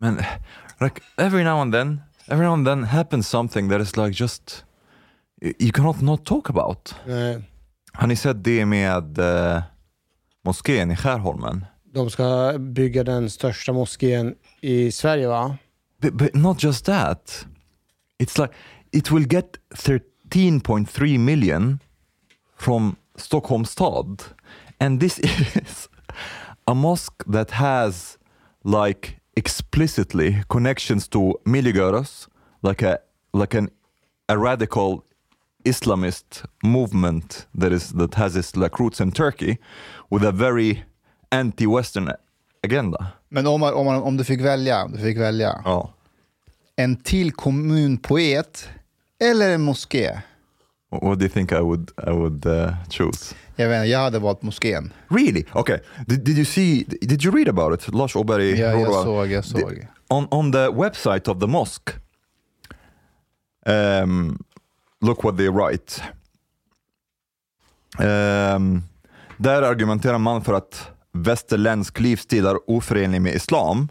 Men like every now and then, every now and then happens something that is like just you cannot not talk about. Nej, Har ni sett det med eh, moskén i Skärholmen? de ska bygga den största moskén i Sverige va? But, but not just that. It's like it will get 13.3 million from Stockholm stad. And this is a mosque that has like explicitly connections to Miligöros, like a like an a radical Islamist movement that is that has its like roots in Turkey with a very anti-Western agenda. Men om, man, om, man, om du fick välja, om du fick välja Ja. en till kommunpoet eller en moské? What do you think I would I would uh, choose? Jag vet jag hade valt moskén. Really? Okay. Did, did you see? Did you read about it? Lars Åberg. Ja, jag såg, jag såg. The- on on the website of the mosque. Um, look what they write. Um, där argumenterar man för att västerländsk livsstil är oförenlig med islam.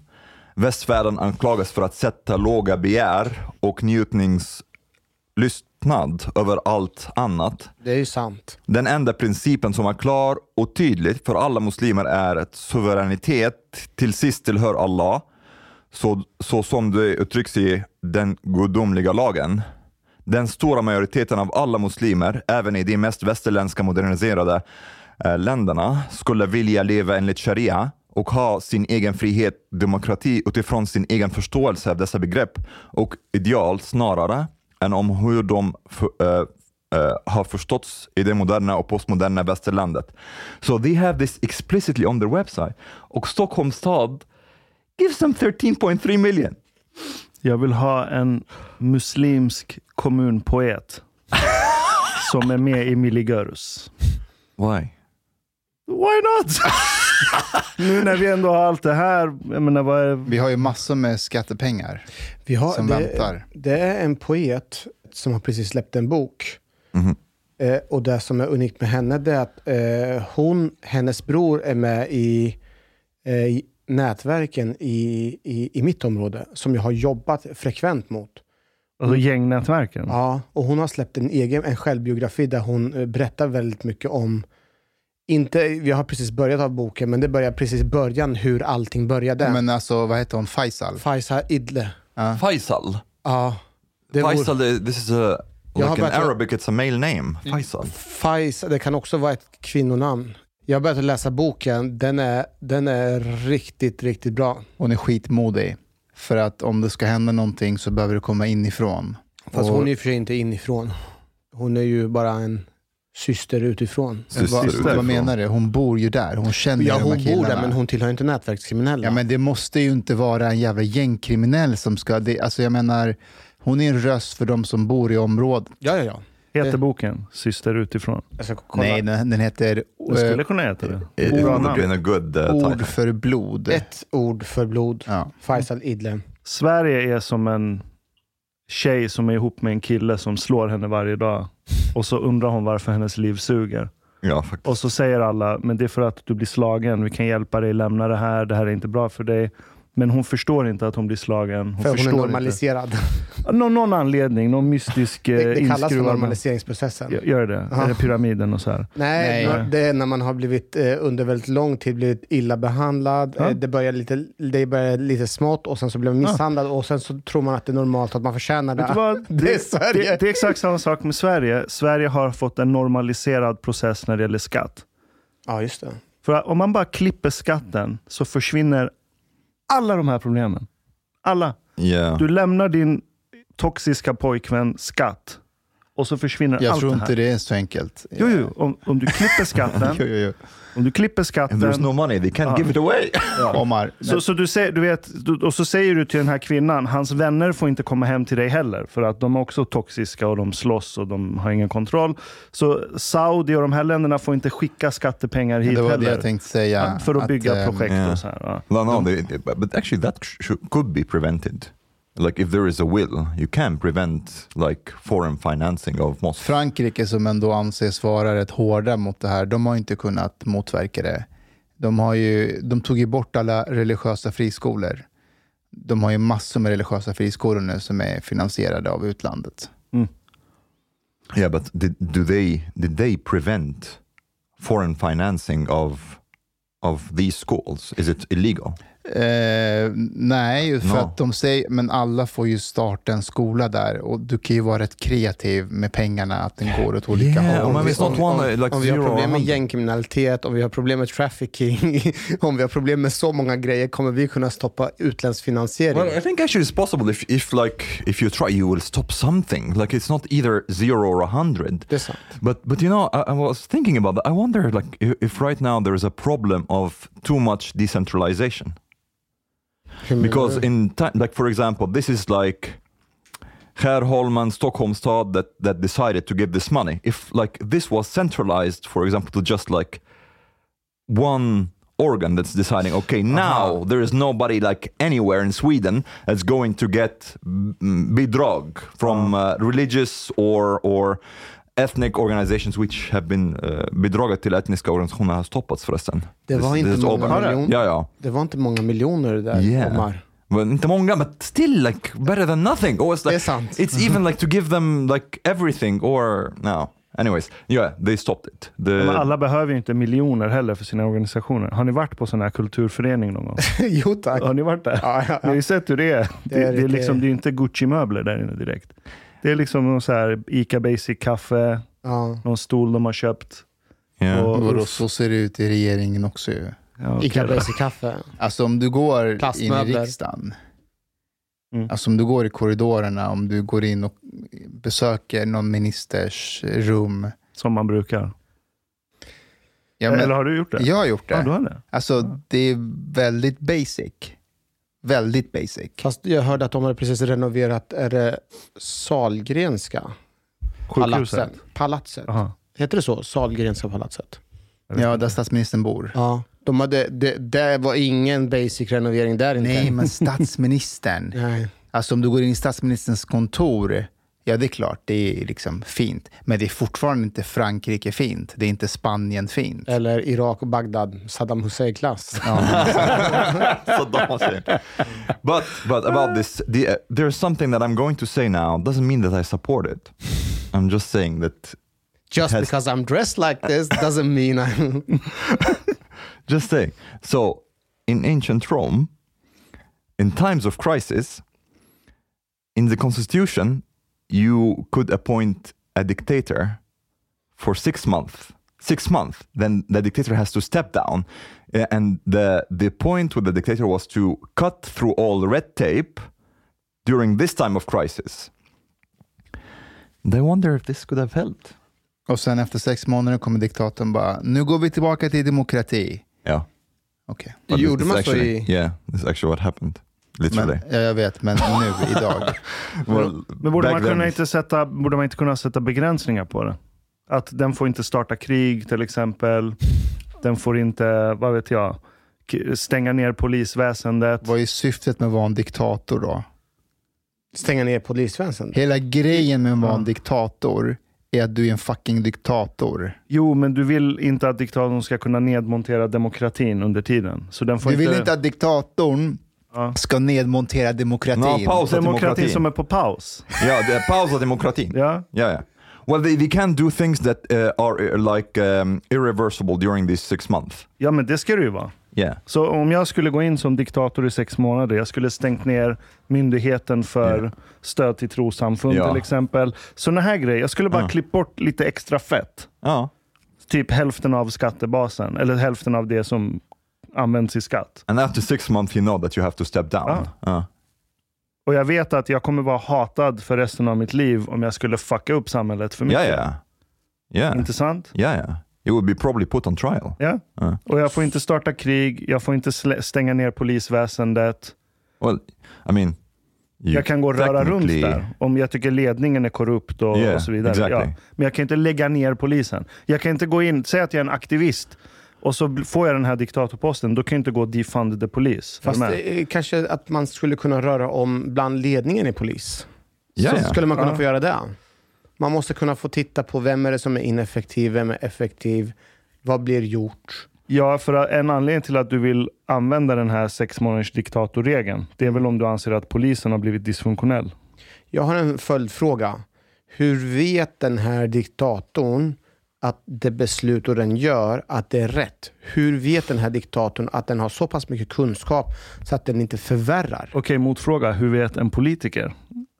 Västvärlden anklagas för att sätta låga begär och njutningslystnad över allt annat. Det är ju sant. Den enda principen som är klar och tydlig för alla muslimer är att suveränitet till sist tillhör Allah, så, så som det uttrycks i den gudomliga lagen. Den stora majoriteten av alla muslimer, även i de mest västerländska moderniserade eh, länderna, skulle vilja leva enligt sharia och ha sin egen frihet, demokrati utifrån sin egen förståelse av dessa begrepp och ideal snarare än om hur de för, eh, uh, har förståtts i det moderna och postmoderna västerlandet. So they have this explicitly on their website. Och Stockholms stad gives them 13.3 million. Jag vill ha en muslimsk kommunpoet som är med i Miligörus. Why? Why not? nu när vi ändå har allt det här. Jag menar, vad är... Vi har ju massor med skattepengar Vi har, som det, väntar. det är en poet som har precis släppt en bok. Mhm. Eh, och det som är unikt med henne det är att eh, hon, hennes bror är med i, eh, i nätverken i, i, i mitt område som jag har jobbat frekvent mot. Alltså gängnätverken? Ja, och hon har släppt en egen en självbiografi där hon eh, berättar väldigt mycket om inte, vi har precis börjat av boken, men det börjar precis i början hur allting började. Men alltså, vad heter hon? Faisal? Faisal Idle. Faisal? Ja. det vore- Faisal, det- this is a, like in börjat- Arabic it's a male name. Faisal. Faisal, det kan också vara ett kvinnonamn. Jag har börjat läsa boken, den är, den är riktigt, riktigt bra. Hon är skitmodig. För att om det ska hända någonting så behöver det komma inifrån. Fast Och- hon är ju för sig inte inifrån. Hon är ju bara en syster utifrån. Syster vad, utifrån. vad menar du? Hon bor ju där. Hon känner Ja, de hon här bor killarna. där, men hon tillhör inte nätverkskriminella. Ja, men det måste ju inte vara en jävla gängkriminell som ska... Det, alltså jag menar, hon är en röst för de som bor i området. ja, ja, ja. Heter boken Syster utifrån? Nej, den, den heter Det skulle eh, kunna heta det. Been a good uh, Ord för blod. Ett ord för blod. Ja. Faisal Idle. Sverige är som en tjej som är ihop med en kille som slår henne varje dag. Och så undrar hon varför hennes liv suger. Ja, faktiskt. Och så säger alla, men det är för att du blir slagen. Vi kan hjälpa dig, lämna det här. Det här är inte bra för dig. Men hon förstår inte att hon blir slagen. Hon För hon är normaliserad. Inte. Någon, någon anledning, någon mystisk eh, Det, det kallas för normaliseringsprocessen. Gör- Gör det? Ja. Är det pyramiden och så här? Nej, Nej. det är när man har blivit eh, under väldigt lång tid blivit illa behandlad. Ja. Eh, det, börjar lite, det börjar lite smått och sen så blir man misshandlad och sen så tror man att det är normalt att man förtjänar det. Vad? Det är Sverige. Det, det är exakt samma sak med Sverige. Sverige har fått en normaliserad process när det gäller skatt. Ja, just det. För om man bara klipper skatten så försvinner alla de här problemen. Alla. Yeah. Du lämnar din toxiska pojkvän skatt och så försvinner Jag allt tror det här. inte det är så enkelt. Jo, jo. Om, om du klipper skatten, Jo, jo, jo. Om du klipper And skatten there's no money, they can't Ja. give it away. Omar, Så, så du säger, du vet, du, och så säger du till den här kvinnan, hans vänner får inte komma hem till dig heller, för att de är också toxiska och de slåss och de har ingen kontroll. Så Saudi och de här länderna får inte skicka skattepengar hit det var det heller. jag tänkte säga. för att bygga eh, projekt ja. och så här. Ja. No, no, they, but actually that could be prevented. Like if there is a will, you can prevent like foreign financing of mosques. Frankrike som ändå anses vara rätt hårda mot det här, de har inte kunnat motverka det. De, har ju, de tog ju bort alla religiösa friskolor. De har ju massor med religiösa friskolor nu som är finansierade av utlandet. Yeah, but did, do they did they prevent foreign financing of of these schools? Is it illegal? Eh, nej, för No. att de säger, men alla får ju starta en skola där och du kan ju vara rätt kreativ med pengarna, att den går åt olika Yeah, håll. I mean, it's not one uh, like om vi har problem med gängkriminalitet, om vi har problem med trafficking, om vi har problem med så många grejer kommer vi kunna stoppa utländsk finansiering. Well, I think actually it's possible if, if like if you try, you will stop something. Like it's not either zero or a hundred. det är sant. But but you know, I, I was thinking about that. I wonder like if, if right now there is a problem of too much decentralization. Because in time, like for example, this is like Skärholmen, Stockholm stad that that decided to give this money. If like this was centralized, for example, to just like one organ that's deciding, okay, now there is nobody like anywhere in Sweden that's going to get mm, bidrag from uh, religious or or ethnic organizations which have been uh, bidraget till etniska organisationer har stoppats förresten. Det var This- inte this is många miljoner. Ja, ja. Det var inte många miljoner där, Yeah. Omar. Well, inte många, but still like better than nothing. Or it's Det är like sant. it's even like to give them like everything or no. Anyways, yeah, they stopped it. The, Men alla behöver ju inte miljoner heller för sina organisationer. Har ni varit på sån här kulturförening någon gång? jo tack. Har ni varit där? Ja, ja, Ni har ja. ju sett hur det är. Det, är det, är lite- liksom, det är inte Gucci-möbler där inne direkt. Det är liksom någon så här Ica Basic-kaffe, Ja. någon stol de har köpt. yeah. Och- Vadå, så ser det ut i regeringen också ju. Ja, Ica okej. Basic kaffe. Alltså om du går in i riksdagen, Mm. alltså om du går i korridorerna, om du går in och besöker någon ministers rum. Som man brukar. Ja, men, Eller har du gjort det? jag har gjort det. Ja, du har det. Alltså det är väldigt basic. Väldigt basic. Fast jag hörde att de hade precis renoverat, är det Salgrenska Sjukhuset? palatset? Aha. Heter det så? Salgrenska palatset? Ja, där statsministern bor. Ja. De hade, det, det var ingen basic renovering där inte. Nej, men statsministern. Nej. Alltså om du går in i statsministerns kontor, ja det är klart, det är liksom fint. Men det är fortfarande inte Frankrike fint. Det är inte Spanien fint. Eller Irak och Bagdad, Saddam Hussein-klass. Saddam Hussein. but but about this, the, uh, there's something that I'm going to say now. Doesn't mean that I support it. I'm just saying that. Just Has- because I'm dressed like this doesn't mean I'm... Just saying. So in ancient Rome, in times of crisis, in the constitution, you could appoint a dictator for six months six months, then the dictator has to step down. And the, the point with the dictator was to cut through all red tape during this time of crisis. They wonder if this could have helped. Och sen efter sex månader kommer diktatorn bara, nu går vi tillbaka till demokrati. Yeah. Okej. But Gjorde man så actually, i- Yeah, this is actually what happened. Literally. Men, ja, jag vet, men nu, idag. well, Men borde man, kunna then- inte sätta, borde man inte kunna sätta begränsningar på det? Att den får inte starta krig till exempel. Den får inte, vad vet jag, stänga ner polisväsendet. Vad är syftet med att vara en diktator då? Stänga ner polisväsendet. Hela grejen med att vara en diktator är att du är en fucking diktator. Jo, men du vill inte att diktatorn ska kunna nedmontera demokratin under tiden. Så den får Du vill inte, inte att diktatorn. Ska nedmontera demokratin. Pausa demokratin demokratin. som är på paus. Ja, det är pausa demokratin. Ja. Yeah, yeah. Well, they, they can do things that uh, are uh, like um, irreversible during these six months. ja, men det ska det ju vara. Yeah. Så om jag skulle gå in som diktator i sex månader, jag skulle stängt ner myndigheten för stöd till trossamfund Ja. till exempel. Sådana här grejer. Jag skulle bara Ja. klippt bort lite extra fett. Oh. Typ hälften av skattebasen, eller hälften av det som används i skatt. And after six months, you know that you have to step down. Uh. Och jag vet att jag kommer vara hatad för resten av mitt liv om jag skulle fucka upp samhället för mycket. Yeah, yeah. Yeah. Inte sant? Yeah, yeah. You would be probably put on trial. Ja. Uh. Och jag får inte starta krig, jag får inte stänga ner polisväsendet. Well, I mean, jag kan gå och röra runt där om jag tycker ledningen är korrupt och, Yeah, och så vidare. exactly. Ja. Men jag kan inte lägga ner polisen. Jag kan inte gå in, säg att jag är en aktivist och så får jag den här diktatorposten, då kan jag inte gå defund the police. Fast med? eh, kanske att man skulle kunna röra om bland ledningen i polis. Ja, så skulle man kunna Ja. få göra det. Man måste kunna få titta på vem är det som är ineffektiv, vem är effektiv, vad blir gjort? Ja, för en anledning till att du vill använda den här sex månaders diktatorregeln, det är väl om du anser att polisen har blivit dysfunktionell. Jag har en följdfråga. Hur vet den här diktatorn att det beslut den gör, att det är rätt? Hur vet den här diktatorn att den har så pass mycket kunskap så att den inte förvärrar? Okej, motfråga. Hur vet en politiker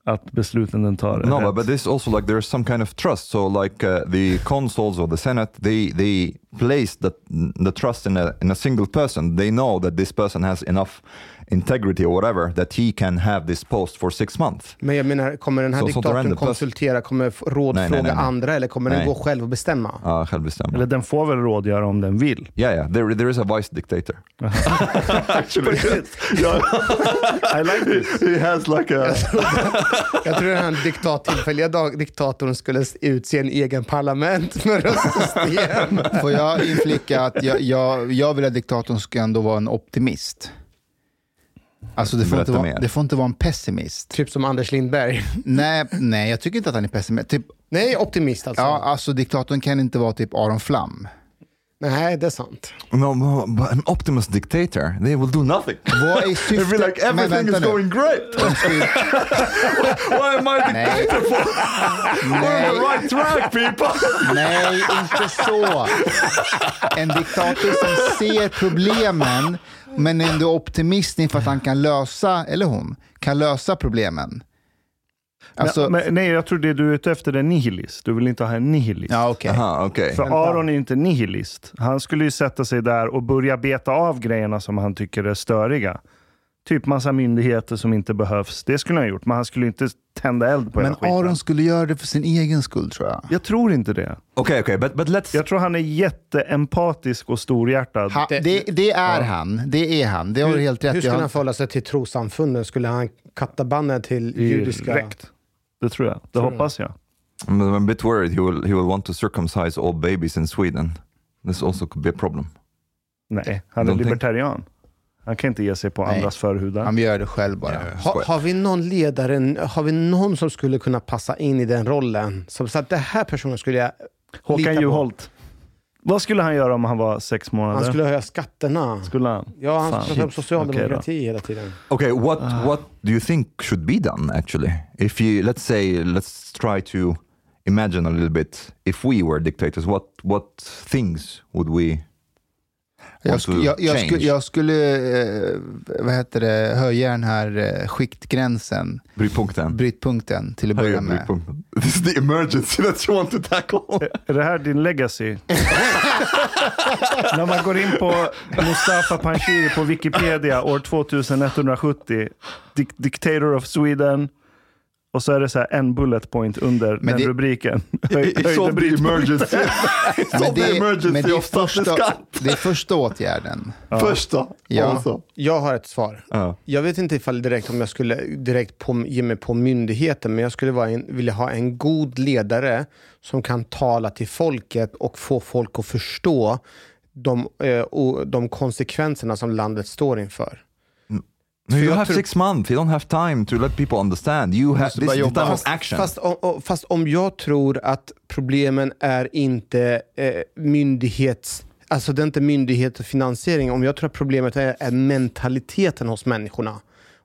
att besluten den tar är No, rätt? but, but this also like there's some kind of trust. So like uh, the consuls or the senate, they they place the the trust in a in a single person. They know that this person has enough integrity or whatever that he can have this post for six months. Men jag menar, kommer den här är diktatorn konsultera, kommer rådfråga Nej, nej, nej, nej. andra eller kommer den Nej. gå själv och bestämma? Ja, självbestämd. Eller den får väl rådgöra om den vill. Yeah, yeah. There, there is a vice dictator. Actually, I like this. he has like a. Jag tror den här diktat, tillfälliga dag, diktatorn skulle utse en egen parlament med röstsystem. Får jag inflika att jag, jag, jag vill att diktatorn ska ändå vara en optimist. Alltså det får, vara, det får inte vara en pessimist. typ som Anders Lindberg. Nej, nej, jag tycker inte att han är pessimist. Typ, Nej, optimist alltså. ja, alltså diktatorn kan inte vara typ Aron Flam. Nej, det är sant. No, but an optimist dictator, they will do nothing. Vad är They syftet? feel like Men everything is nu. going great. Why am I Nej. dictator for? We're on the right track people. Nej, inte så. En diktator som ser problemen men är ändå optimist inför att han kan lösa, eller hon, kan lösa problemen. Alltså, men, men, nej, jag tror det du är ute efter är nihilist. Du vill inte ha en nihilist. ja, okej. Aha, okay. För Aron är inte nihilist. Han skulle ju sätta sig där och börja beta av grejerna som han tycker är störiga. Typ massa myndigheter som inte behövs. Det skulle han ha gjort, men han skulle inte tända eld på Men hela skiten. Aron skulle göra det för sin egen skull tror jag. Jag tror inte det. Okay, okay, but but let's. Jag tror han är jätteempatisk och storhjärtad. Ha, det, det är han. Det är han. Det har du helt rätt Hur i. skulle Han- han förhålla sig till trossamfunden? Skulle han katta banden till judiska? Direkt. Det tror jag. Det hoppas jag. I'm a bit worried he will he will want to circumcise all babies in Sweden. This also could be a problem. Nej, han är Don't think- libertarian. Han kan inte ge sig på Nej. andras förhudar. Han gör det själv bara. Ha, har vi någon ledare, har vi någon som skulle kunna passa in i den rollen? Som så att det här personen skulle jag lita Håkan på. Juholt. Vad skulle han göra om han var sex månader? Han skulle höja skatterna. Skulle han? Ja, han Fan. skulle ta upp socialdemokrati Okej hela tiden. Okay, what what do you think should be done actually? If you let's say let's try to imagine a little bit if we were dictators, what what things would we Jag, sk- jag, jag, skulle, jag skulle eh, vad heter det, höja den här eh, skiktgränsen, Brytpunkten. brytpunkten till att börja med. brytpunkten. This is the emergency that you want to tackle. Är det här din legacy? När man går in på Mustafa Panshiri på Wikipedia år 2170, Dic- Dictator of Sweden, och så är det så här en bullet point under Men den det- rubriken. Höjde brytpunkten. Men det, emergency men det, är första, skatt. det är första åtgärden. Första. Ja. Alltså. Jag har ett svar. Ja. Jag vet inte ifall direkt om jag skulle direkt på, ge mig på myndigheten, men jag skulle vara en, vilja ha en god ledare som kan tala till folket och få folk att förstå de, eh, och de konsekvenserna som landet står inför. No, you have tror- six months. You don't have time to let people understand. You have this is the time of Fast, action. fast, om, om- fast om jag tror att problemen är inte eh, myndighets... Alltså det är inte myndighet och finansiering. Om jag tror att problemet är, är mentaliteten hos människorna.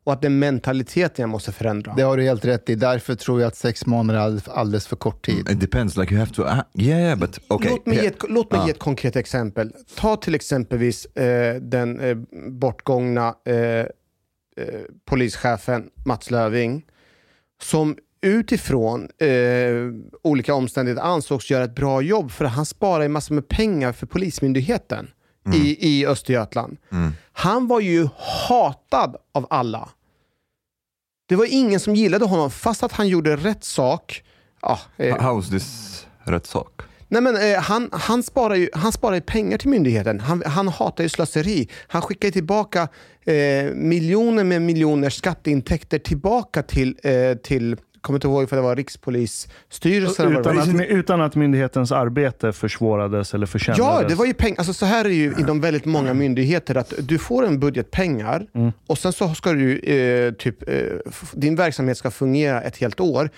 Och att det är mentaliteten jag måste förändra. Det har du helt rätt i. Därför tror jag att sex månader är alldeles, för kort tid. It depends. Like you have to. a- yeah, yeah, but okay. Låt mig, ge here- ett, låt mig ge ett konkret exempel. Ta till exempelvis eh, den eh, bortgångna eh, eh, polischefen Mats Löving som utifrån eh, olika omständigheter ansågs göra ett bra jobb för han sparade massor med pengar för Polismyndigheten i, i Östergötland. Han var ju hatad av alla. Det var ingen som gillade honom fast att han gjorde rätt sak. Ja, eh, How is this rätt sak? Nej, men, eh, han, han, sparar ju, han sparar ju pengar till myndigheten. Han, han hatar ju slöseri. Han skickar ju tillbaka eh, miljoner med miljoner skatteintäkter tillbaka till, eh, till kommer inte ihåg för det var Rikspolisstyrelsen. Utan, att, utan att myndighetens arbete försvårades eller försämrades. Ja, det var ju pengar. Alltså, så här är det ju inom väldigt många myndigheter att du får en budget pengar och sen så ska du eh, typ, eh, din verksamhet ska fungera ett helt år.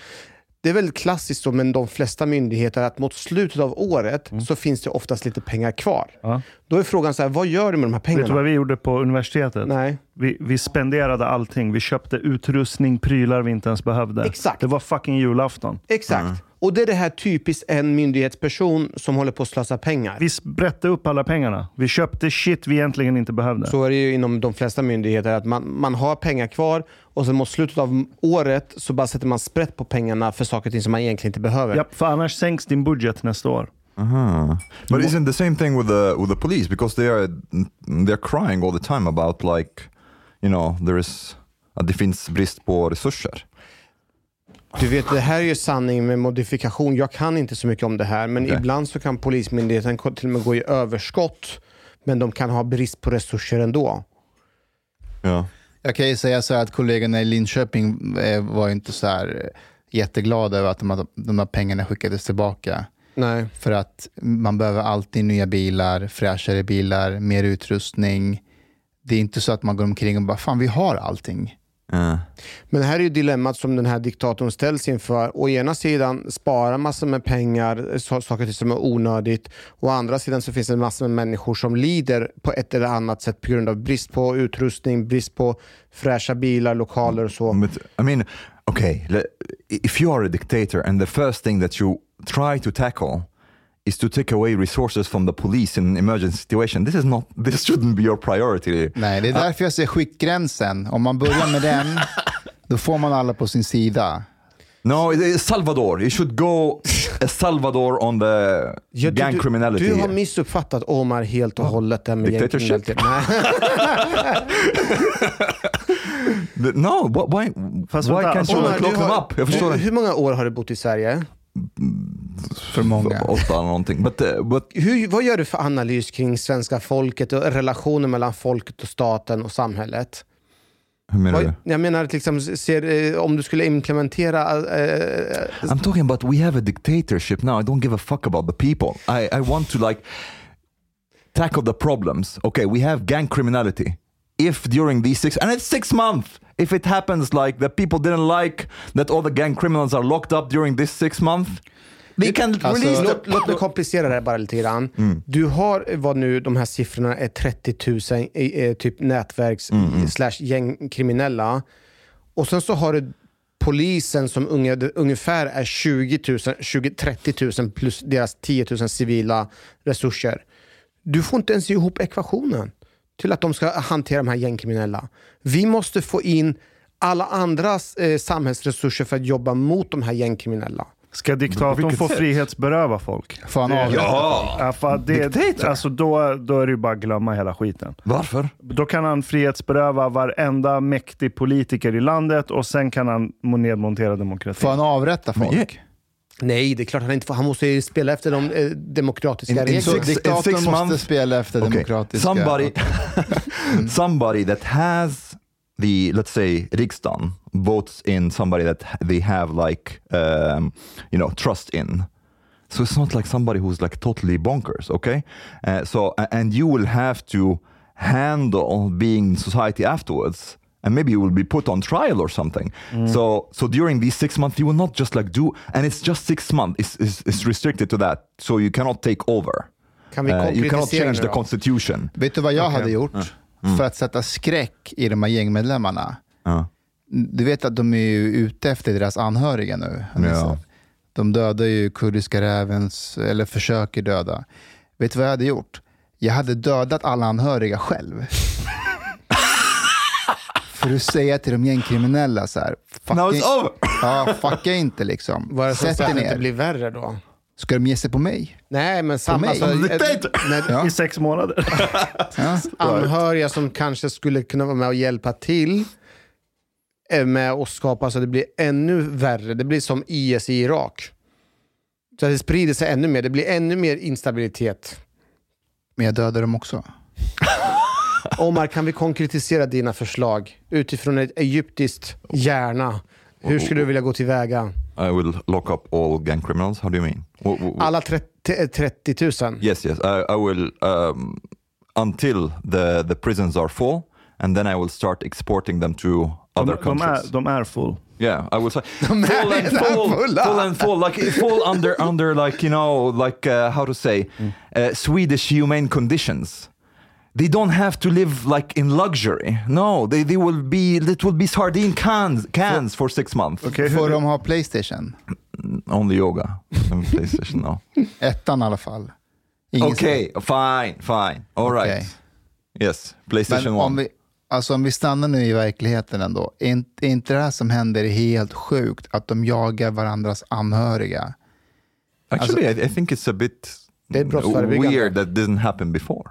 Det är väldigt klassiskt så, men de flesta myndigheter att mot slutet av året så finns det oftast lite pengar kvar. Ja. Då är frågan så här, vad gör du med de här Vet du pengarna? vad vi gjorde på universitetet? Nej. Vi, vi spenderade allting. Vi köpte utrustning, prylar vi inte ens behövde. Exakt. Det var fucking julafton. Exakt. Och det är det här typiskt en myndighetsperson som håller på att slösa pengar. Vi sprätte upp alla pengarna. Vi köpte shit vi egentligen inte behövde. Så är det ju inom de flesta myndigheter att man, man har pengar kvar och sen mot slutet av året så bara sätter man sprätt på pengarna för saker och ting som man egentligen inte behöver. Ja, för annars sänks din budget nästa år. Uh-huh. But isn't the same thing with the with the police because they are they're crying all the time about like you know there is att det finns brist på resurser. Du vet, det här är ju sanning med modifikation. Jag kan inte så mycket om det här, men Okej. ibland så kan Polismyndigheten till och med gå i överskott, men de kan ha brist på resurser ändå. Ja. Jag kan ju säga så här att kollegorna i Linköping eh, var inte så här eh, jätteglada över att de, här- de här pengarna skickades tillbaka. Nej. För att man behöver alltid nya bilar, fräschare bilar, mer utrustning. Det är inte så att man går omkring och bara, fan vi har allting. Uh. Men här är ju dilemmat som den här diktatorn ställs inför. Å ena sidan spara massor med pengar, saker som är onödigt. Å andra sidan så finns det massor med människor som lider på ett eller annat sätt på grund av brist på utrustning, brist på fräscha bilar, lokaler och så. But I mean, okay, if you are a dictator and the first thing that you try to tackle is to take away resources from the police in an emergency situation, this is not, this shouldn't be your priority. Nej, det är därför jag säger skiktgränsen. Om man börjar med den, då får man alla på sin sida. No, Salvador. You should go Salvador on the Ja, du- gang du, criminality. Du har missuppfattat Omar helt och hållet. Där med Dictatorship? no, wh- why, Fast why vänta, can't you Omar, lock them up? Jag förstår du, det. hur många år har du bott i Sverige? För många. Åtta eller någonting. But, uh, but Hur, vad gör du för analys kring svenska folket och relationen mellan folket och staten och samhället? hur menar Vad, du? jag menar, att liksom, ser, eh, om du skulle implementera... eh, I'm talking about we have a dictatorship now. I don't give a fuck about the people. I, I want to like tackle the problems. Okay, we have gang criminality. If during these six and it's six months, if it happens like that people didn't like that all the gang criminals are locked up during this six months, they can Alltså- release låt, låt mig komplicera det här bara lite grann. Du har vad nu de här siffrorna är 30 000 i, eh, typ nätverks slash gängkriminella. Och sen så har du polisen som unge, ungefär är 20 000, 20, 30 000 plus deras 10 000 civila resurser. Du får inte ens ihop ekvationen till att de ska hantera de här gängkriminella. Vi måste få in alla andras eh, samhällsresurser för att jobba mot de här gängkriminella. Ska diktatorn få sätt? frihetsberöva folk? Får han Det- Ja! Ja, för det, Diktator? alltså då, då är det ju bara att glömma hela skiten. Varför? Då kan han frihetsberöva varenda mäktig politiker i landet och sen kan han mo- nedmontera demokratin. Får han avrätta folk? Men, Nej, det är klart han inte får. Han måste ju spela efter de eh, demokratiska In- in reglerna. Six- diktatorn six måste spela efter Okay. demokratiska... Somebody, somebody that has the, let's say, riksdagen votes in somebody that they have like, um, you know, trust in. So it's not like somebody who's like totally bonkers, okay? Uh, so, and you will have to handle being in society afterwards. And maybe you will be put on trial or something. So, so during these six months, you will not just like do, and it's just six months. It's, it's, it's restricted to that. So you cannot take over. Kan vi Uh, you cannot change nu the constitution. Vet du vad jag hade gjort för att sätta skräck i de här gängmedlemmarna? Ja. Du vet att de är ju ute efter deras anhöriga nu. ni Ja. De dödar ju kurdiska rävens, eller försöker döda. Vet du vad jag hade gjort? Jag hade dödat alla anhöriga själv. för att säga till de gängkriminella så här. fucka Now it's in- over! Ja, fucka inte liksom. Vad är det säger dig att det inte blir värre då? Ska de ge sig på mig? Nej, men samma... Alltså, Ja. I sex månader. Ja. anhöriga som kanske skulle kunna vara med och hjälpa till är med och skapa så att det blir ännu värre. Det blir som IS i Irak. Så att det sprider sig ännu mer. Det blir ännu mer instabilitet. Men jag dödar dem också. Omar, kan vi konkretisera dina förslag utifrån ett egyptiskt hjärna? Hur skulle du vilja gå tillväga? I will lock up all gang criminals. How do you mean? Wh- wh- wh- Alla 30, 30 000? yes, yes. I, I will um, until the the prisons are full, and then I will start exporting them to other de, countries. är, de är full. Yeah, I will say full and full, full and full, like full under under like you know like uh, how to say uh, Swedish humane conditions. They don't have to live like in luxury. No, they, they will be it will be sardine cans cans for six months. Okej, Får de ha Playstation? Only yoga. PlayStation no. Ettan i alla fall. Ingen Okay, fine, fine. All right. Okej. Yes, PlayStation Men om One. vi, alltså om vi stannar nu i verkligheten ändå. Är inte, det här som händer helt sjukt? Att de jagar varandras anhöriga? Actually, I, I think it's a bit Det är brottsförebyggande. weird that didn't happen before.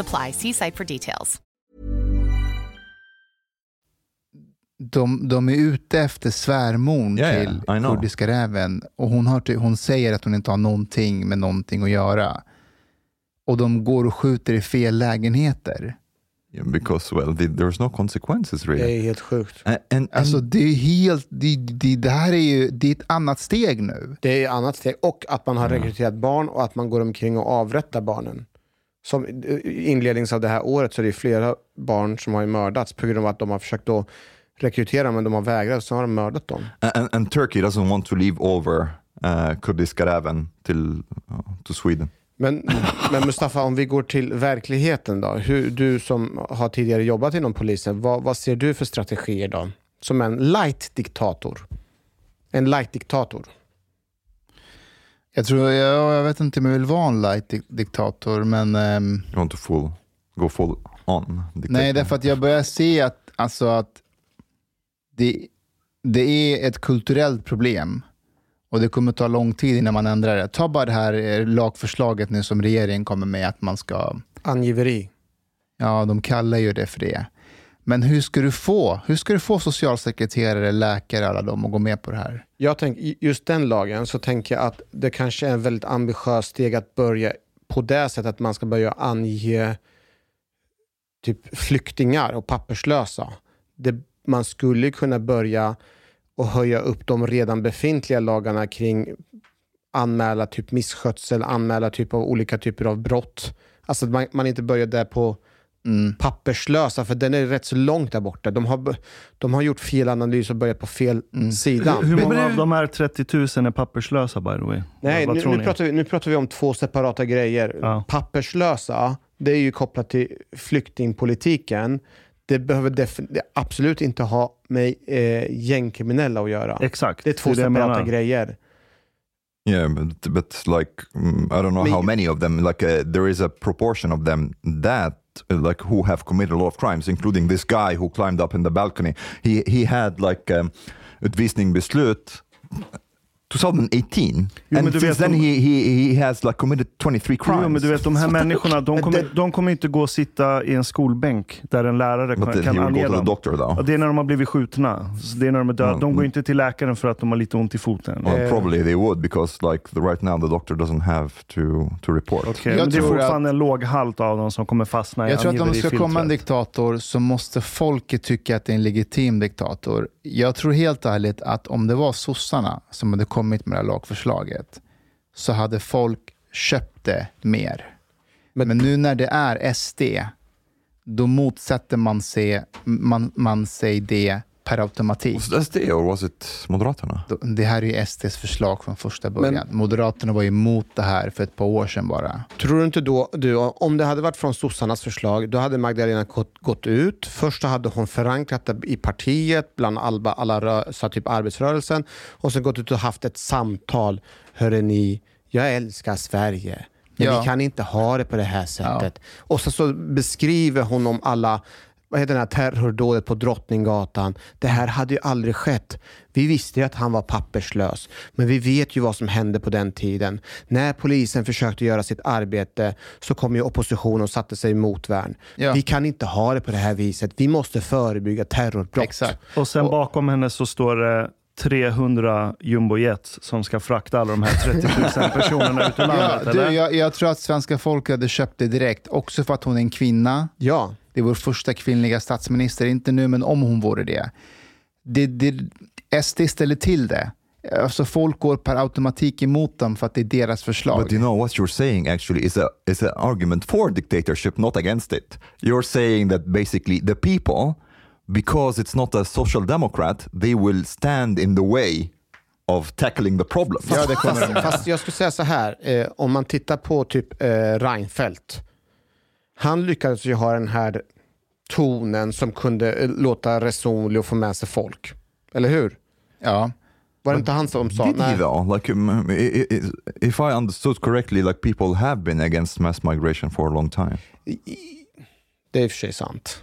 apply. See site for details. de, de är ute efter svärmorn Ja, ja, till know. kurdiska räven och hon, har, hon säger att hon inte har någonting med någonting att göra. Och de går och skjuter i fel lägenheter. Yeah, because well, the, there's no consequences Det really. är helt sjukt. And, and, and Alltså det är helt, det, det, det här är ju det är ett annat steg nu. Det är ett annat steg. Och att man har rekryterat barn och att man går omkring och avrättar barnen. Som i inlednings av det här året så är det flera barn som har mördats på grund av att de har försökt att rekrytera men de har vägrat så har de mördat dem. and, and Turkey doesn't want to leave over uh, Kurdiska räven till uh, to Sweden. Men, men Mustafa, om vi går till verkligheten då. Hur, du som har tidigare jobbat inom polisen, vad, vad ser du för strategier då? Som en light-diktator. En light-diktator. Jag tror, jag, jag vet inte om jag vill vara en light dik- diktator, men ehm, You want to full go full on? dictator. nej, därför att jag börjar se att, alltså att det, det är ett kulturellt problem Och det kommer ta lång tid innan man ändrar det. Ta bara det här eh, lagförslaget nu som regeringen kommer med att man ska... Angiveri. Ja, de kallar ju det för det. Men hur ska du få, hur ska du få socialsekreterare, läkare, alla dem att gå med på det här? Jag tänker, just den lagen så tänker jag att det kanske är en väldigt ambitiös steg att börja på det sättet att man ska börja ange typ flyktingar och papperslösa. Det, man skulle kunna börja och höja upp de redan befintliga lagarna kring anmäla typ misskötsel, anmäla typ av olika typer av brott. Alltså att man, man inte börjar där på papperslösa, för den är rätt så långt där borta. De har, de har gjort fel analys och börjat på fel sida. Hur, hur många av de här 30 000 är papperslösa by the way? Nej, Vad nu, nu, pratar vi, nu pratar vi om två separata grejer. Ja. Papperslösa, det är ju kopplat till flyktingpolitiken. Det behöver det absolut inte ha med eh, gängkriminella att göra. Exakt. Det är två det separata grejer. Yeah, but, but like mm, I don't know Men- how many of them. Like uh, there is a proportion of them that like who have committed a lot of crimes, including this guy who climbed up in the balcony. He he had like um, utvisningsbeslut 2018, men and du since vet then om- he, he he has like committed 23 crimes. Jo, men du vet de här människorna, de kommer, de kommer inte gå och sitta i en skolbänk där en lärare But kan, kan ange dem. doctor. Ja, det är när de har blivit skjutna. Så Det är när de är döda. Mm. De går inte till läkaren för att de har lite ont i foten. Well, Eh. probably they would because like the, right now the doctor doesn't have to to report. Jag men det är fortfarande en låg halt av dem som kommer fastna i Jag tror att om det ska komma en diktator så måste folket tycka att det är en legitim diktator. Jag tror helt ärligt att om det var sossarna som hade kommit med det här lagförslaget så hade folk köpt det mer. Men- Men, nu när det är SD, då motsätter man sig, man, man sig det per automatik. Was it SD or was it Moderaterna? Det här är ju SDs förslag från första början. Moderaterna var ju emot det här för ett par år sedan bara. Tror du inte då, du, om det hade varit från sossarnas förslag, då hade Magdalena gått, gått ut. Först hade hon förankrat det i partiet, bland alla, alla rö, så typ arbetsrörelsen, och sen gått ut och haft ett samtal. Hörde ni, jag älskar Sverige. Men Ja. vi kan inte ha det på det här sättet. Och så, så beskriver hon om alla vad heter det här terrordådet på Drottninggatan. Det här hade ju aldrig skett. Vi visste ju att han var papperslös, men vi vet ju vad som hände på den tiden. När polisen försökte göra sitt arbete så kom ju oppositionen och satte sig i motvärn. Ja. Vi kan inte ha det på det här viset. Vi måste förebygga terrorbrott. Exakt. Och sen bakom henne så står det 300 jumbojets som ska frakta alla de här 30 000 personerna ut ur landet. Ja, eller? du, jag, jag tror att svenska folket hade köpt det direkt, också för att hon är en kvinna. Ja, Det är vår första kvinnliga statsminister, inte nu men om hon vore det. det, det SD ställer till det. Alltså folk går per automatik emot dem för att det är deras förslag. But you know what you're saying actually is a is an argument for dictatorship, not against it. You're saying that basically the people, because it's not a social democrat, they will stand in the way of tackling the problem. Ja, det kommer fast jag skulle säga så här, eh, om man tittar på typ eh, Reinfeldt. Han lyckades ju ha den här tonen som kunde eh, låta resonlig och få med sig folk. Eller hur? Ja. Var det inte han som sa? Did he though? Like, um, if I understood correctly, like people have been against mass migration for a long time. Det är i och för sig sant.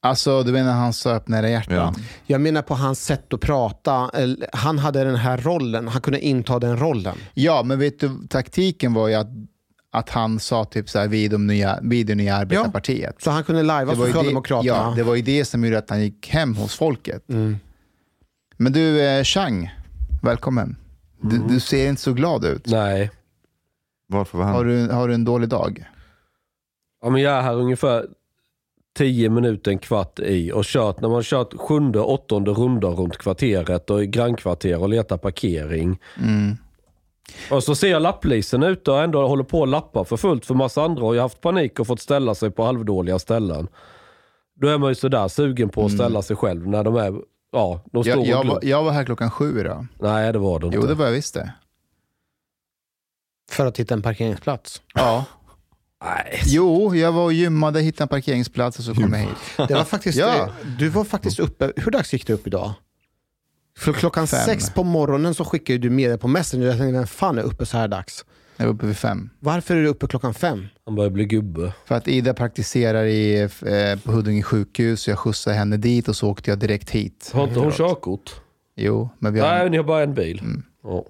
Alltså, du menar han sa öppna era hjärtan? Ja. Jag menar på hans sätt att prata. Eller, Han hade den här rollen, han kunde inta den rollen. Ja, men vet du, taktiken var ju att, att han sa typ så här, vi är, de nya, vi är det nya arbetarpartiet. Så han kunde lajva ju det, Socialdemokraterna. ja, det var ju det som gjorde att han gick hem hos folket. Mm. Men du, eh, Chang, välkommen. Du, du ser inte så glad ut. Nej. Varför var han? Har du, har du en dålig dag? Ja, men jag är här ungefär 10 minuter, en kvart i och kört, när man kört sjunde, åttonde rundor runt kvarteret och i grannkvarter och letar parkering. Mm. Och så ser jag lapplisen ute och ändå håller på att lappa för fullt för massa andra har ju haft panik och fått ställa sig på halvdåliga ställen. Då är man ju sådär sugen på att ställa sig själv när de är, ja, de står Jag, och jag, var, jag var här klockan sju idag. Nej, det var det inte. Jo, det var jag visst det. För att hitta en parkeringsplats. Ja. Nej. Jo, jag var och gymmade, hittade en parkeringsplats och så kom jag hit. Det var faktiskt, Ja. Du var faktiskt uppe, hur dags gick du upp idag? För klockan Fem. sex på morgonen så skickade du med på Messenger. Jag tänkte, vem fan är uppe så här dags? Jag var uppe vid fem. Varför är du uppe klockan fem? Han börjar bli gubbe. För att Ida praktiserar i, eh, på Huddinge sjukhus, jag skjutsade henne dit och så åkte jag direkt hit. Har inte hon körkort? Jo, men vi har... Nej, ni har bara en bil. Mm. Ja.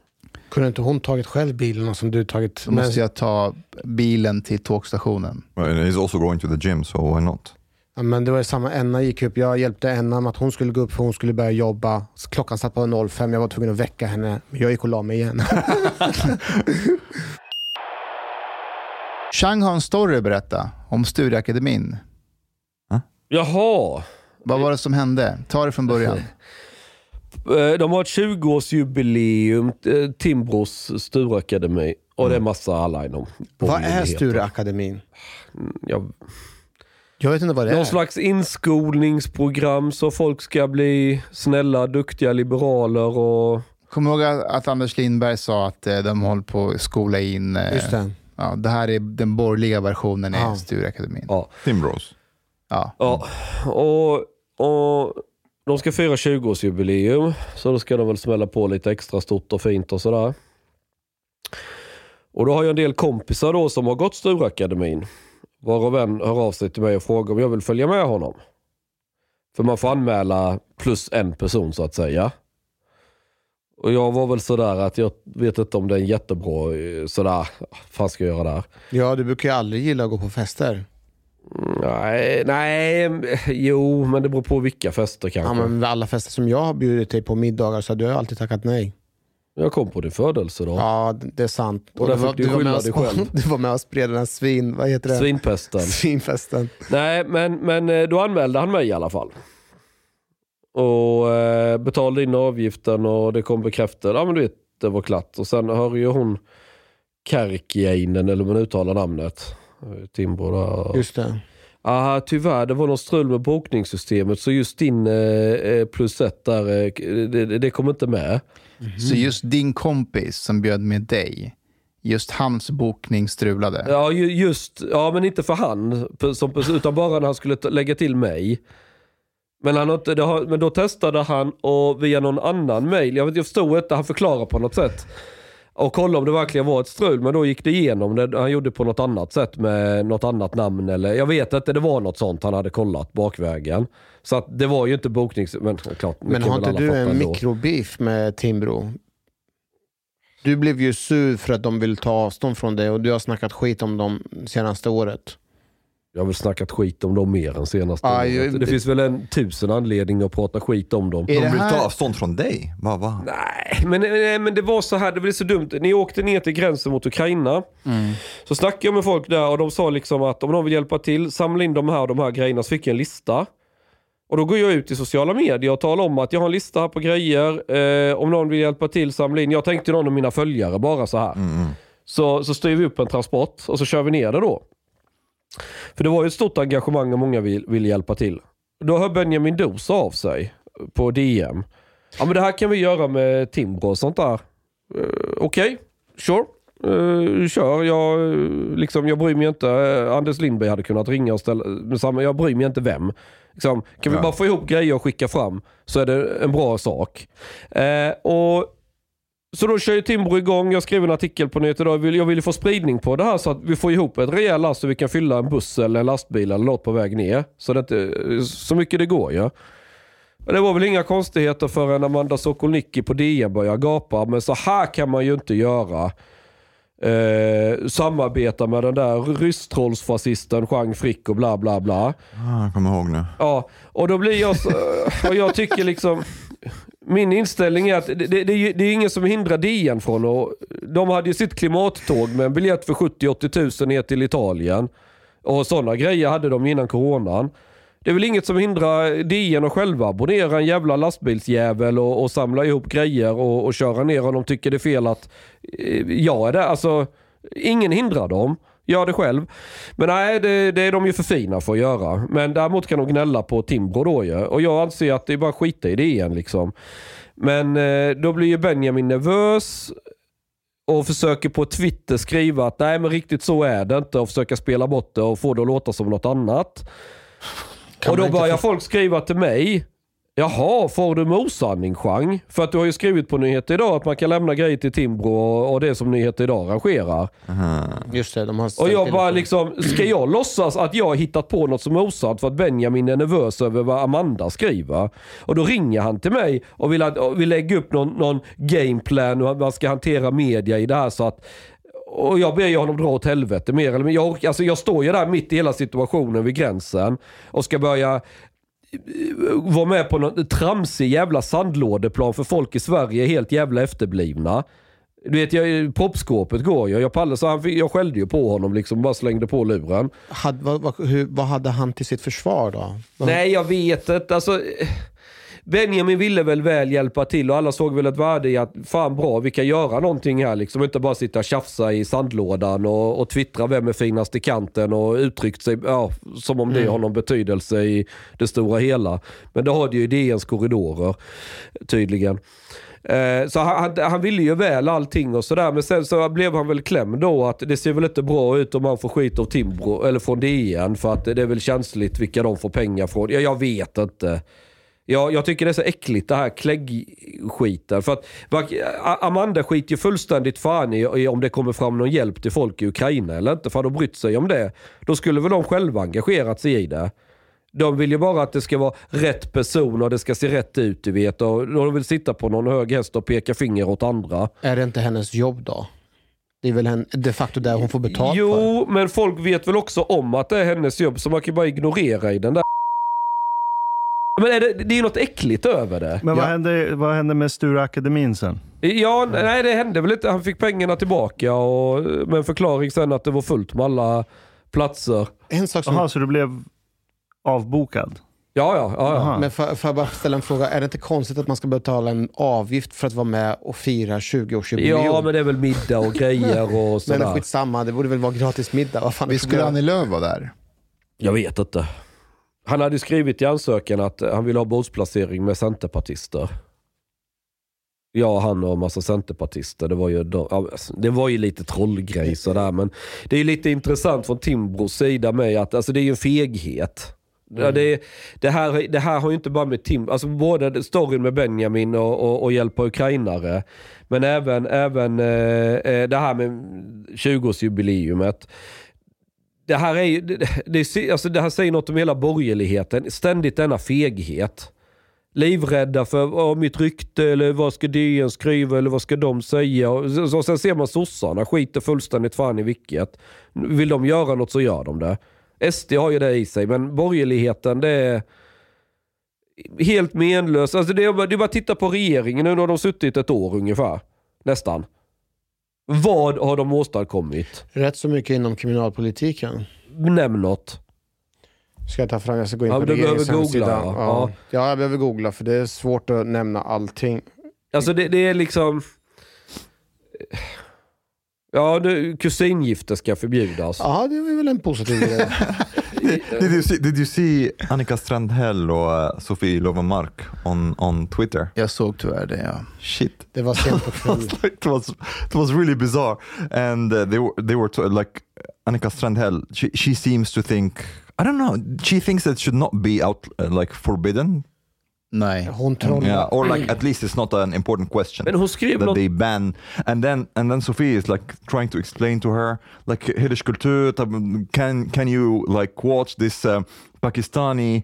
Kunde inte hon tagit själv bilen som du tagit? Då måste jag ta bilen till tågstationen. Well, he's also going to the gym, so why not? Ja, men det var ju samma, Enna gick upp. Jag hjälpte Enna med att hon skulle gå upp för hon skulle börja jobba. Klockan satt på 05, jag var tvungen att väcka henne. Jag gick och la mig igen. Chang har en story att berätta om Stureakademin. Jaha. Vad var det som hände? Ta det från början. Eh, De har ett 20-årsjubileum, eh, Timbros Stureakademi. Och det är massa alla inom vad är. Stureakademin? Jag, Jag vet inte vad det någon är. slags inskolningsprogram så folk ska bli snälla, duktiga liberaler och... Kom ihåg att att Anders Lindberg sa att eh, de håller på att skola in... eh, Just det. Ja, det här är den borgerliga versionen Ja. i Stureakademin. Ja. Timbros. Ja. Ja, och, och de ska fira 20-årsjubileum. Så då ska de väl smälla på lite extra stort och fint och sådär. Och då har jag en del kompisar då som har gått Stureakademin. Varav en hör av sig till mig och frågar om jag vill följa med honom. För man får anmäla plus en person så att säga. Och jag var väl sådär att jag vet inte om det är en jättebra, eh, sådär, vad fan ska jag göra där? Ja, du brukar ju aldrig gilla att gå på fester. Nej, nej, jo, men det beror på vilka fester Ja, kanske. men vid alla fester som jag har bjudit dig på middagar så har du alltid tackat nej. Jag kom på din födelsedag. Ja, det är sant. Och där du, fick du var skylla med och, dig själv. du var med och spred den här svin... Vad heter det? Svinpesten. Svinfesten. Nej, men, men eh, då anmälde han mig i alla fall. Och eh, betalade in avgiften och det kom bekräftat. Ja men du vet, det var klart. Och sen har ju hon Kärkiäinen, eller hur man uttalar namnet. Timbro där. Just det. Aha, tyvärr, det var något strul med bokningssystemet så just din eh, eh, plus ett där, eh, det, det, det kom inte med. Så just din kompis som bjöd med dig, just hans bokning strulade. Ja, ju- just, ja men inte för han, som, utan bara när han skulle lägga till mig. Men, han har, men då testade han och via någon annan mail, jag, vet, jag förstod inte, han förklarade på något sätt. Och kolla om det verkligen var ett strul, men då gick det igenom. Det, han gjorde på något annat sätt med något annat namn eller jag vet inte, det var något sånt han hade kollat bakvägen. Så att det var ju inte boknings... Men klart, Men har inte du en ändå. mikrobeef med Timbro? Du blev ju sur för att de vill ta avstånd från det och du har snackat skit om dem senaste året. Jag har väl snackat skit om dem mer än senaste Ja, året. ju- Det finns väl en tusen anledningar att prata skit om dem. De vill ta avstånd från dig? Va, va? Nej, men, nej, men det var så här, det blev så dumt. Ni åkte ner till gränsen mot Ukraina. Så snackade jag med folk där och de sa liksom att om de vill hjälpa till, samla in de här och de här grejerna. Så fick jag en lista. Och då går jag ut i sociala medier och talar om att jag har en lista här på grejer. Eh, om någon vill hjälpa till, samla in. Jag tänkte någon av mina följare bara så här. Så, så styr vi upp en transport och så kör vi ner det då. För det var ju ett stort engagemang och många vill, vill hjälpa till. Då hör Benjamin Dos av sig på DM. Ja men det här kan vi göra med Timbro och sånt där. Uh, Okej, sure. Uh, kör. Jag, eh, liksom, jag bryr mig inte. Anders Lindberg hade kunnat ringa och ställa, men samma, jag bryr mig inte vem. Liksom, kan vi Ja. bara få ihop grejer och skicka fram så är det en bra sak. Eh, och så då kör ju Timbro igång. Jag skrev en artikel på nätet idag. Jag vill, ju få spridning på det här så att vi får ihop ett rejält last så vi kan fylla en buss eller en lastbil eller något på väg ner. Så, det inte, så mycket det går ju. Men Det var väl inga konstigheter förrän Amanda Sokolnicki på DN började gapa. Men så här kan man ju inte göra. Eh, samarbeta med den där rysstrollsfascisten Jean Frick och bla bla bla. Ah, jag kommer ihåg nu. Ja, och då blir jag så, och jag tycker liksom, min inställning är att det, det, det, är det är ingen som hindrar DN från och De hade ju sitt klimattåg med en biljett för 70-80 tusen ner till Italien. Och sådana grejer hade de innan coronan. Det är väl inget som hindrar DN att själva abonnera en jävla lastbilsjävel och, och samla ihop grejer och, och köra ner om de tycker det är fel att eh, jag är där. Alltså, ingen hindrar dem. Gör det själv. Men nej, det, det är de ju för fina för att göra. Men däremot kan de gnälla på Timbro då ju. Och jag anser att det är bara skita i det igen liksom. Men eh, då blir ju Benjamin nervös och försöker på Twitter skriva att nej men riktigt så är det inte och försöka spela bort det och få det att låta som något annat. och då börjar för- folk skriva till mig Jaha, får du med osanning Chang? För att du har ju skrivit på Nyheter Idag att man kan lämna grejer till Timbro och, och det som Nyheter Idag arrangerar. Just det, de har Och jag bara liksom, ska jag låtsas att jag har hittat på något som är osant för att Benjamin är nervös över vad Amanda skriver? Och då ringer han till mig och vill, och vill lägga upp någon, någon gameplan och hur man ska hantera media i det här så att och jag ber ju honom dra åt helvete mer eller mindre. Jag, alltså jag står ju där mitt i hela situationen vid gränsen och ska börja vara med på någon tramsig jävla sandlådeplan för folk i Sverige är helt jävla efterblivna. Du vet, jag, proppskåpet går ju. Jag, pallade, så han, fick- jag skällde ju på honom liksom, bara slängde på luren. Had, vad, vad, hur, vad hade han till sitt försvar då? Vad- Nej, jag vet inte. Alltså, Benjamin ville väl väl hjälpa till och alla såg väl ett värde i att fan bra, vi kan göra någonting här liksom. Inte bara sitta och tjafsa i sandlådan och, och twittra vem är finast i kanten och uttryckt sig ja, som om det har någon betydelse i det stora hela. Men det har det ju i DNs korridorer tydligen. Eh, Så han, han- han ville ju väl allting och sådär. Men sen så blev han väl klämd då att det ser väl inte bra ut om man får skit av Timbro eller från DN. För att det är väl känsligt vilka de får pengar från. Ja, jag vet inte. Jag, jag tycker det är så äckligt det här kläggskiten. För att Amanda skiter ju fullständigt fan i, om det kommer fram någon hjälp till folk i Ukraina eller inte. För hade de brytt sig om det, då skulle väl de själva engagerat sig i det. De vill ju bara att det ska vara rätt person och det ska se rätt ut, du vet. Och de vill sitta på någon hög häst och peka finger åt andra. Är det inte hennes jobb då? Det är väl en, de facto där hon får betalt för? Jo, men folk vet väl också om att det är hennes jobb, så man kan ju bara ignorera i den där men är det, det är ju något äckligt över det. Men vad, Ja. hände, vad hände med Sture Akademin sen? Ja, nej det hände väl inte. Han fick pengarna tillbaka och med en förklaring sen att det var fullt med alla platser. En sak som... Jaha, så du blev avbokad? Ja, ja, ja. ja. Aha. Men får, får jag bara ställa en fråga? Är det inte konstigt att man ska betala en avgift för att vara med och fira 20-årsjubileum? Ja, men det är väl middag och grejer och Men sådär. skitsamma, det borde väl vara gratis middag? Vad fan är Vi skulle problemet? Annie Lööf vara där. Jag vet inte. Han hade skrivit i ansökan att han ville ha bordsplacering med centerpartister. Ja, han och en massa centerpartister. Det var ju, alltså, det var ju lite trollgrej sådär. Men det är lite intressant från Timbros sida med att alltså, det är ju en feghet. Ja, det, det, här, det här har ju inte bara med Tim, alltså både storyn med Benjamin och, och, och hjälpa ukrainare, men även, även eh, eh, det här med 20-årsjubileumet. Det här, är ju, det, det, alltså det här säger något om hela borgerligheten. Ständigt denna feghet. Livrädda för oh, mitt rykte eller vad ska DN skriva eller vad ska de säga. Och så, och sen ser man sossarna skiter fullständigt fan i vilket. Vill de göra något så gör de det. SD har ju det i sig men borgerligheten det är helt menlöst. Alltså det, är, bara- det är bara att titta på regeringen. Nu har de suttit ett år ungefär. Nästan. Vad har de åstadkommit? Rätt så mycket inom kriminalpolitiken. Nämn något. Ska jag ta fram, jag ska gå in Ja, på regeringens hemsida. ja. Ja. ja, jag behöver googla för det är svårt att nämna allting. Alltså det, det är liksom... Ja, nu, kusingifte ska förbjudas. Ja, det är väl en positiv grej. Did you see, did you see Annika Strandhäll och uh, Sofie Löwenmark on, on Twitter? Jag såg tyvärr det, ja. Shit. Det var sent på kvällen. it was it was really bizarre, and uh, they were they were to, like Annika Strandhäll. She she seems to think I don't know. She thinks that should not be out uh, like forbidden. Nej. Hon trollar. Yeah, or like at least it's not an important question. Men hon skrev that något... they ban and then and then Sophie is like trying to explain to her like hederskultur um, can can you like watch this uh, Pakistani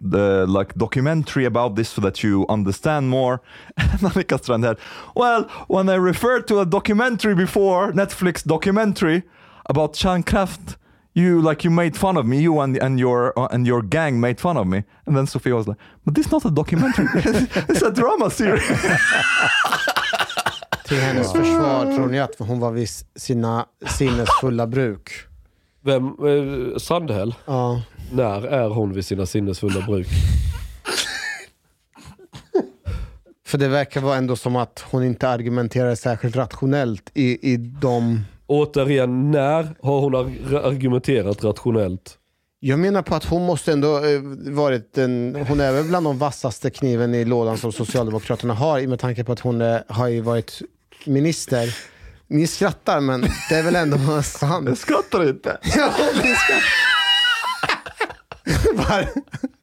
the like documentary about this so that you understand more and Annika Strandhäll well when I referred to a documentary before Netflix documentary about Kärnkraft you like you made fun of me you and and your uh, and your gang made fun of me and then Sophie was like but this is not a documentary it's a drama series Till hennes försvar tror ni att hon var vid sina sinnesfulla bruk? Vem? Eh, Sandhäll? Ja. När är hon vid sina sinnesfulla bruk? För det verkar vara ändå som att hon inte argumenterar särskilt rationellt i, i de... Återigen, när har hon ar- argumenterat rationellt? Jag menar på att hon måste ändå eh, varit den, hon är väl bland de vassaste kniven i lådan som Socialdemokraterna har i med tanke på att hon är, har ju varit minister. Ni skrattar men det är väl ändå sant. Jag skrattar inte. Ja, ni skrattar.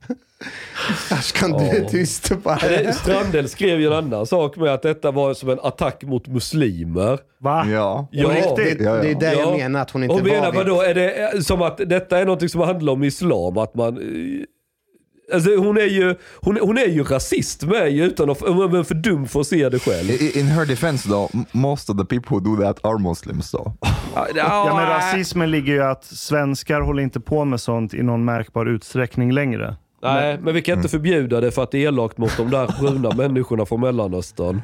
Var- Ashkan, du är tyst bara. Eh, Strandell skrev ju en annan sak med att detta var som en attack mot muslimer. Va? Ja. Ja. På riktigt? Det, det är det jag menar, att hon inte Och menar var det. vadå, är det eh, som att detta är något som handlar om islam? Att man... eh, Alltså hon är ju, hon, hon är ju rasist med ju utan att, hon är för dum för att se det själv. I- In her defense though, m- most of the people who do that are Muslims though. Ja, men rasismen ligger ju i att svenskar håller inte på med sånt i någon märkbar utsträckning längre. Nej, men vi kan inte förbjuda det för att det är elakt mot de där bruna människorna från Mellanöstern.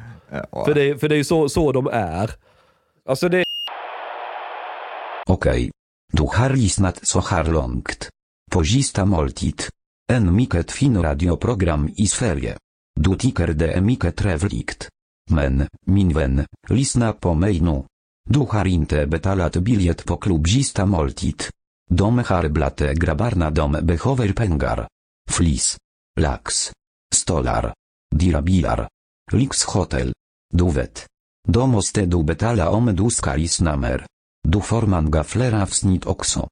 För det, för det är ju så, så de är. Alltså det Okej. Du har lyssnat så här långt. På sista måltid. En mycket fin radioprogram i Sverige. Du tycker det är mycket trevligt. Men, min vän, lyssna på mig nu. Du har inte betalat biljett på klubb sista måltid. De har blate grabbarna de behöver pengar. Flis. Lax. Stolar. Dirabilar. Lyxhotel. Du vet. Då måste du betala om du ska lyssna mer. Du får gaflera fler avsnitt också.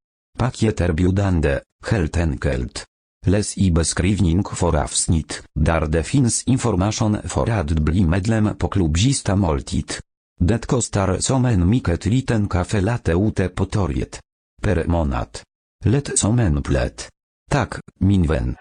biudande, heltenkelt. helt enkelt. Läs i beskrivning för avsnitt, där det finns information för att bli medlem på klubb moltit. Måltid. Det kostar som en mycket liten kafe late ute på torget. Per månad. Lätt som en plätt. Tack,